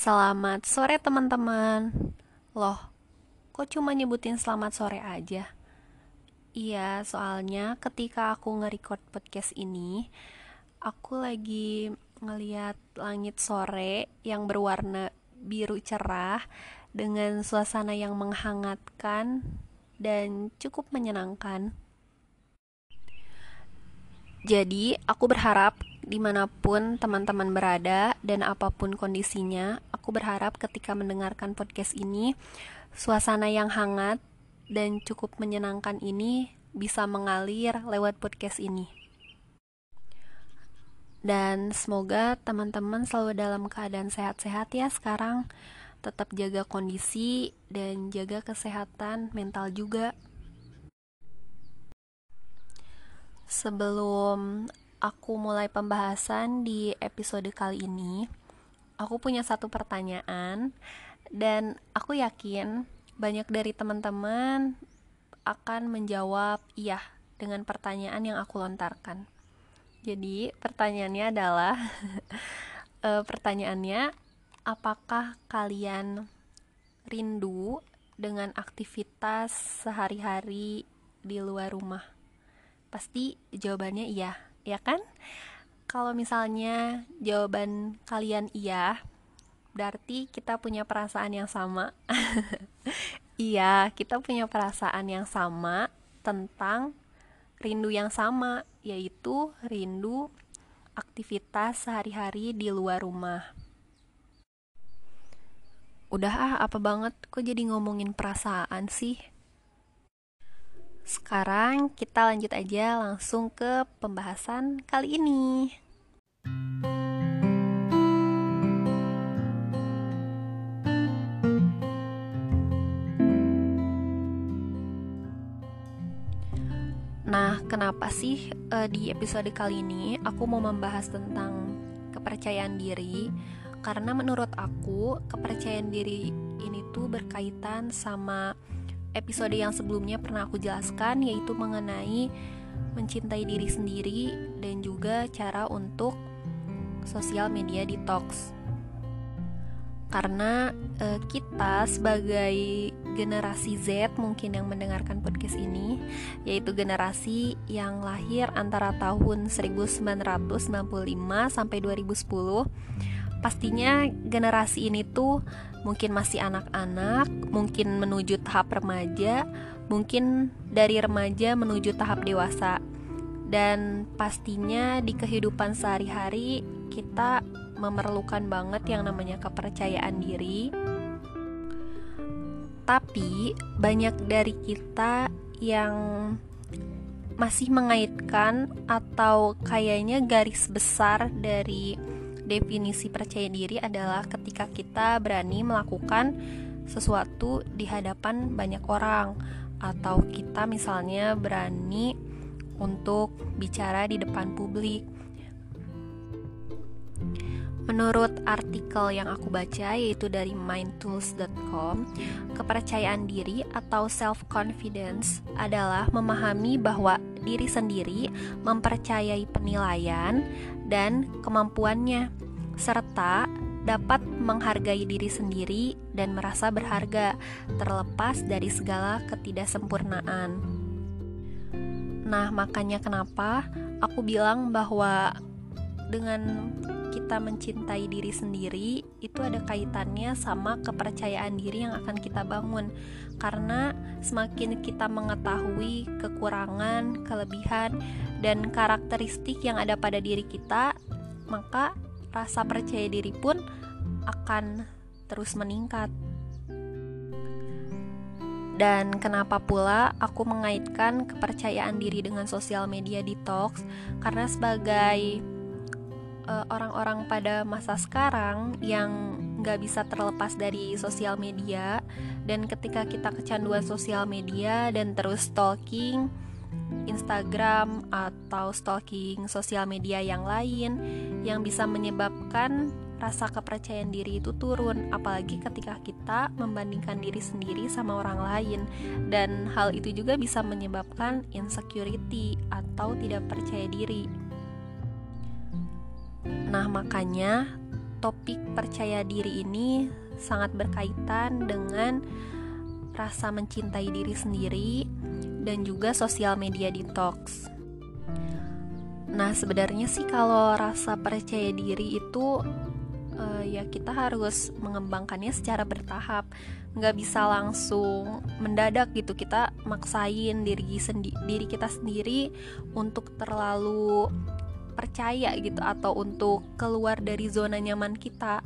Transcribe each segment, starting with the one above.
Selamat sore teman-teman Loh, kok cuma nyebutin selamat sore aja? Iya, soalnya ketika aku nge-record podcast ini Aku lagi ngeliat langit sore yang berwarna biru cerah Dengan suasana yang menghangatkan dan cukup menyenangkan Jadi, aku berharap di mana pun teman-teman berada dan apa pun kondisinya, aku berharap ketika mendengarkan podcast ini, suasana yang hangat dan cukup menyenangkan ini bisa mengalir lewat podcast ini. Dan semoga teman-teman selalu dalam keadaan sehat-sehat ya sekarang. Tetap jaga kondisi dan jaga kesehatan mental juga. Sebelum aku mulai pembahasan di episode kali ini, aku punya satu pertanyaan dan aku yakin banyak dari teman-teman akan menjawab iya dengan pertanyaan yang aku lontarkan. Jadi, pertanyaannya adalah e, pertanyaannya apakah kalian rindu dengan aktivitas sehari-hari di luar rumah? Pasti jawabannya iya, ya kan? Kalau misalnya jawaban kalian iya, berarti kita punya perasaan yang sama. iya, kita punya perasaan yang sama tentang rindu yang sama, yaitu rindu aktivitas sehari-hari di luar rumah. Udah ah, apa banget kok jadi ngomongin perasaan sih? Sekarang kita lanjut aja langsung ke pembahasan kali ini. Nah, kenapa sih uh, di episode kali ini aku mau membahas tentang kepercayaan diri? Karena menurut aku, kepercayaan diri ini tuh berkaitan sama episode yang sebelumnya pernah aku jelaskan yaitu mengenai mencintai diri sendiri dan juga cara untuk sosial media detox. Karena e, kita sebagai generasi Z mungkin yang mendengarkan podcast ini yaitu generasi yang lahir antara tahun 1995 sampai 2010 pastinya generasi ini tuh mungkin masih anak-anak, mungkin menuju tahap remaja, mungkin dari remaja menuju tahap dewasa. Dan pastinya di kehidupan sehari-hari kita memerlukan banget yang namanya kepercayaan diri. Tapi banyak dari kita yang masih mengaitkan atau kayaknya garis besar dari definisi percaya diri adalah ketika kita berani melakukan sesuatu di hadapan banyak orang atau kita misalnya berani untuk bicara di depan publik. Menurut artikel yang aku baca yaitu dari mindtools.com, kepercayaan diri atau self-confidence adalah memahami bahwa diri sendiri mempercayai penilaian dan kemampuannya serta dapat menghargai diri sendiri dan merasa berharga, terlepas dari segala ketidaksempurnaan. Nah, makanya kenapa aku bilang bahwa dengan kita mencintai diri sendiri itu ada kaitannya sama kepercayaan diri yang akan kita bangun karena semakin kita mengetahui kekurangan, kelebihan dan karakteristik yang ada pada diri kita maka rasa percaya diri pun akan terus meningkat. Dan kenapa pula aku mengaitkan kepercayaan diri dengan sosial media detox? Karena sebagai uh, orang-orang pada masa sekarang yang nggak bisa terlepas dari sosial media, dan ketika kita kecanduan sosial media dan terus stalking, Instagram atau stalking sosial media yang lain yang bisa menyebabkan rasa kepercayaan diri itu turun. Apalagi ketika kita membandingkan diri sendiri sama orang lain. Dan hal itu juga bisa menyebabkan insecurity atau tidak percaya diri. Nah, makanya topik percaya diri ini sangat berkaitan dengan rasa mencintai diri sendiri dan juga sosial media detox. Nah, sebenarnya sih kalau rasa percaya diri itu uh, ya kita harus mengembangkannya secara bertahap nggak bisa langsung mendadak gitu kita maksain diri sendi diri kita sendiri untuk terlalu percaya gitu atau untuk keluar dari zona nyaman kita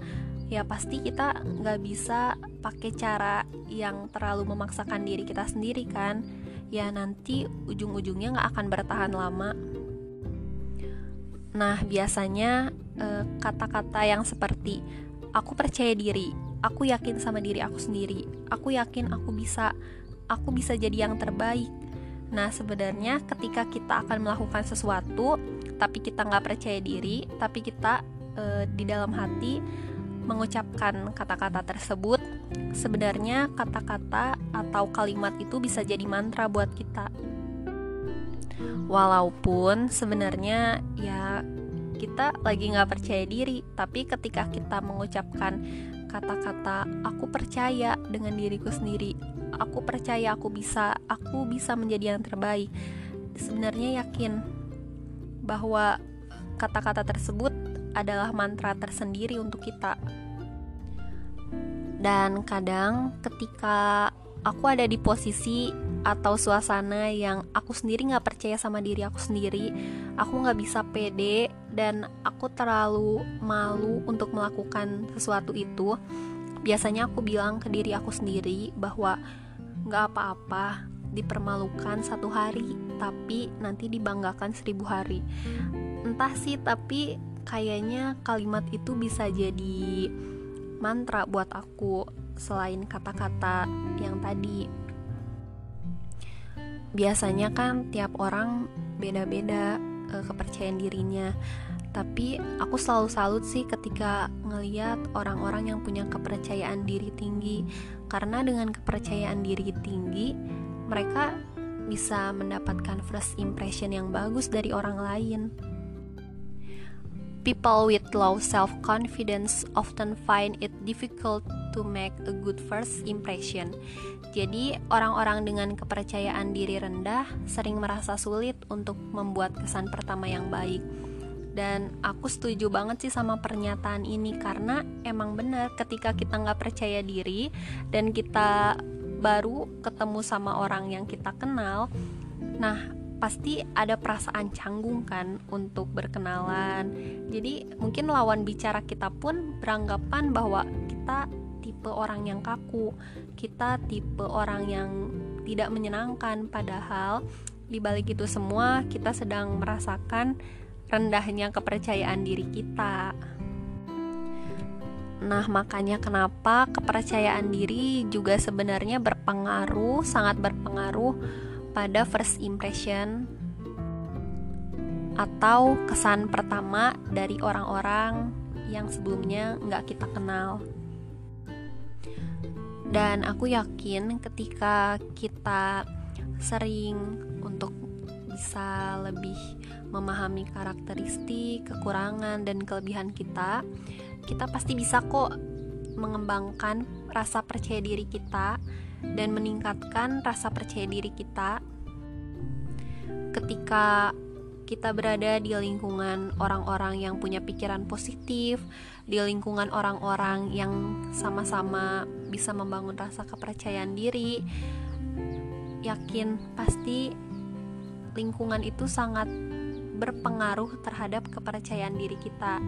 ya pasti kita nggak bisa pakai cara yang terlalu memaksakan diri kita sendiri kan. Ya nanti ujung-ujungnya nggak akan bertahan lama. Nah biasanya eh, kata-kata yang seperti aku percaya diri aku yakin sama diri aku sendiri aku yakin aku bisa aku bisa jadi yang terbaik nah sebenarnya ketika kita akan melakukan sesuatu tapi kita nggak percaya diri tapi kita e, di dalam hati mengucapkan kata-kata tersebut sebenarnya kata-kata atau kalimat itu bisa jadi mantra buat kita. Walaupun sebenarnya ya kita lagi nggak percaya diri tapi ketika kita mengucapkan kata-kata aku percaya dengan diriku sendiri aku percaya aku bisa aku bisa menjadi yang terbaik. Sebenarnya yakin bahwa kata-kata tersebut adalah mantra tersendiri untuk kita. Dan kadang ketika aku ada di posisi atau suasana yang aku sendiri nggak percaya sama diri aku sendiri aku nggak bisa pede dan aku terlalu malu untuk melakukan sesuatu itu biasanya aku bilang ke diri aku sendiri bahwa nggak apa-apa dipermalukan satu hari tapi nanti dibanggakan seribu hari. Entah sih tapi kayaknya kalimat itu bisa jadi mantra buat aku selain kata-kata yang tadi. Biasanya kan tiap orang beda-beda uh, kepercayaan dirinya tapi aku selalu salut sih ketika ngeliat orang-orang yang punya kepercayaan diri tinggi karena dengan kepercayaan diri tinggi mereka bisa mendapatkan first impression yang bagus dari orang lain People with low self-confidence often find it difficult to make a good first impression. Jadi, orang-orang dengan kepercayaan diri rendah sering merasa sulit untuk membuat kesan pertama yang baik. Dan aku setuju banget sih sama pernyataan ini karena emang benar ketika kita nggak percaya diri dan kita baru ketemu sama orang yang kita kenal, nah pasti ada perasaan canggung kan untuk berkenalan. Jadi mungkin lawan bicara kita pun beranggapan bahwa kita tipe orang yang kaku, kita tipe orang yang tidak menyenangkan padahal di balik itu semua kita sedang merasakan rendahnya kepercayaan diri kita. Nah, makanya kenapa kepercayaan diri juga sebenarnya berpengaruh, sangat berpengaruh pada first impression atau kesan pertama dari orang-orang yang sebelumnya nggak kita kenal. Dan aku yakin ketika kita sering untuk bisa lebih memahami karakteristik, kekurangan, dan kelebihan kita, kita pasti bisa kok mengembangkan rasa percaya diri kita dan meningkatkan rasa percaya diri kita. Ketika kita berada di lingkungan orang-orang yang punya pikiran positif, di lingkungan orang-orang yang sama-sama bisa membangun rasa kepercayaan diri, yakin pasti lingkungan itu sangat berpengaruh terhadap kepercayaan diri kita.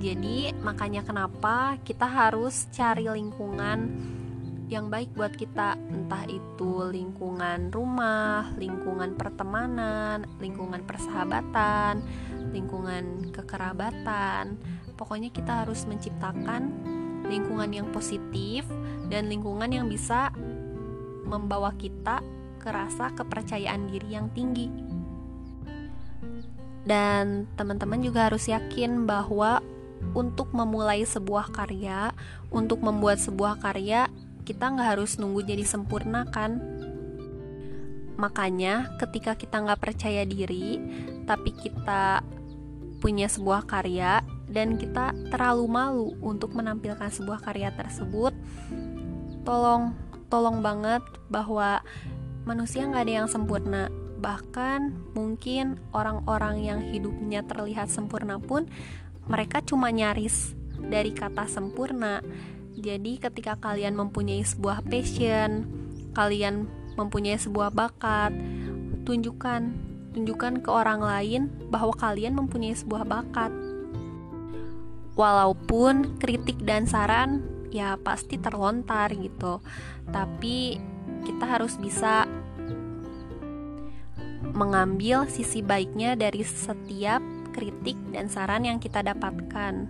Jadi, makanya kenapa kita harus cari lingkungan yang baik buat kita, entah itu lingkungan rumah, lingkungan pertemanan, lingkungan persahabatan, lingkungan kekerabatan. Pokoknya kita harus menciptakan lingkungan yang positif dan lingkungan yang bisa membawa kita ke rasa kepercayaan diri yang tinggi. Dan teman-teman juga harus yakin bahwa untuk memulai sebuah karya, untuk membuat sebuah karya, kita nggak harus nunggu jadi sempurna kan makanya ketika kita nggak percaya diri tapi kita punya sebuah karya dan kita terlalu malu untuk menampilkan sebuah karya tersebut, tolong tolong banget bahwa manusia nggak ada yang sempurna. Bahkan mungkin orang-orang yang hidupnya terlihat sempurna pun mereka cuma nyaris dari kata sempurna. Jadi ketika kalian mempunyai sebuah passion, kalian mempunyai sebuah bakat, tunjukkan tunjukkan ke orang lain bahwa kalian mempunyai sebuah bakat. Walaupun kritik dan saran ya pasti terlontar gitu. Tapi kita harus bisa mengambil sisi baiknya dari setiap kritik dan saran yang kita dapatkan.